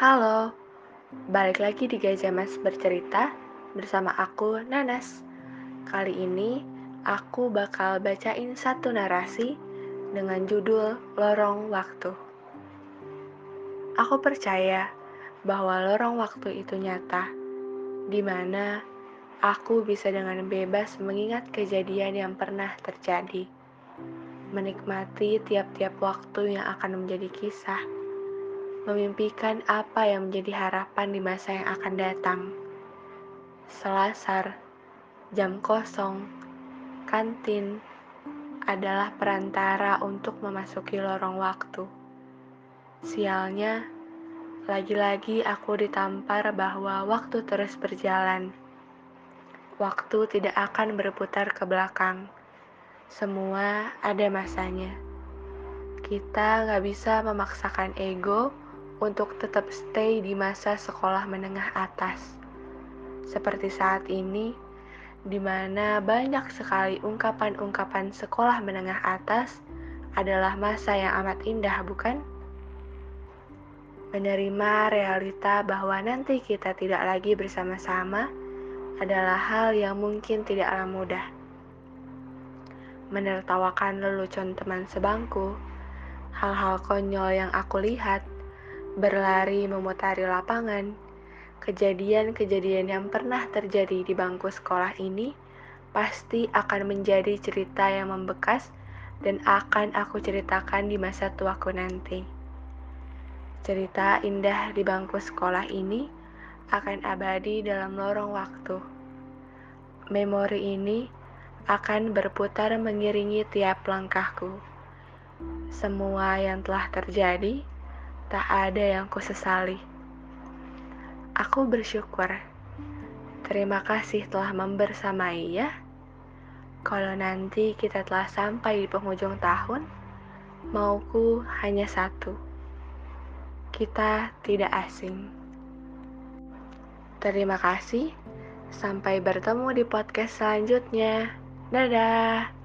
Halo, balik lagi di Gajah Mas Bercerita bersama aku, Nanas. Kali ini aku bakal bacain satu narasi dengan judul Lorong Waktu. Aku percaya bahwa lorong waktu itu nyata, di mana aku bisa dengan bebas mengingat kejadian yang pernah terjadi, menikmati tiap-tiap waktu yang akan menjadi kisah memimpikan apa yang menjadi harapan di masa yang akan datang. Selasar, jam kosong, kantin adalah perantara untuk memasuki lorong waktu. Sialnya, lagi-lagi aku ditampar bahwa waktu terus berjalan. Waktu tidak akan berputar ke belakang. Semua ada masanya. Kita nggak bisa memaksakan ego untuk tetap stay di masa sekolah menengah atas. Seperti saat ini, di mana banyak sekali ungkapan-ungkapan sekolah menengah atas adalah masa yang amat indah, bukan? Menerima realita bahwa nanti kita tidak lagi bersama-sama adalah hal yang mungkin tidaklah mudah. Menertawakan lelucon teman sebangku, hal-hal konyol yang aku lihat, berlari memutari lapangan, kejadian-kejadian yang pernah terjadi di bangku sekolah ini pasti akan menjadi cerita yang membekas dan akan aku ceritakan di masa tuaku nanti. Cerita indah di bangku sekolah ini akan abadi dalam lorong waktu. Memori ini akan berputar mengiringi tiap langkahku. Semua yang telah terjadi tak ada yang kusesali. Aku bersyukur. Terima kasih telah membersamai ya. Kalau nanti kita telah sampai di penghujung tahun, mauku hanya satu. Kita tidak asing. Terima kasih. Sampai bertemu di podcast selanjutnya. Dadah.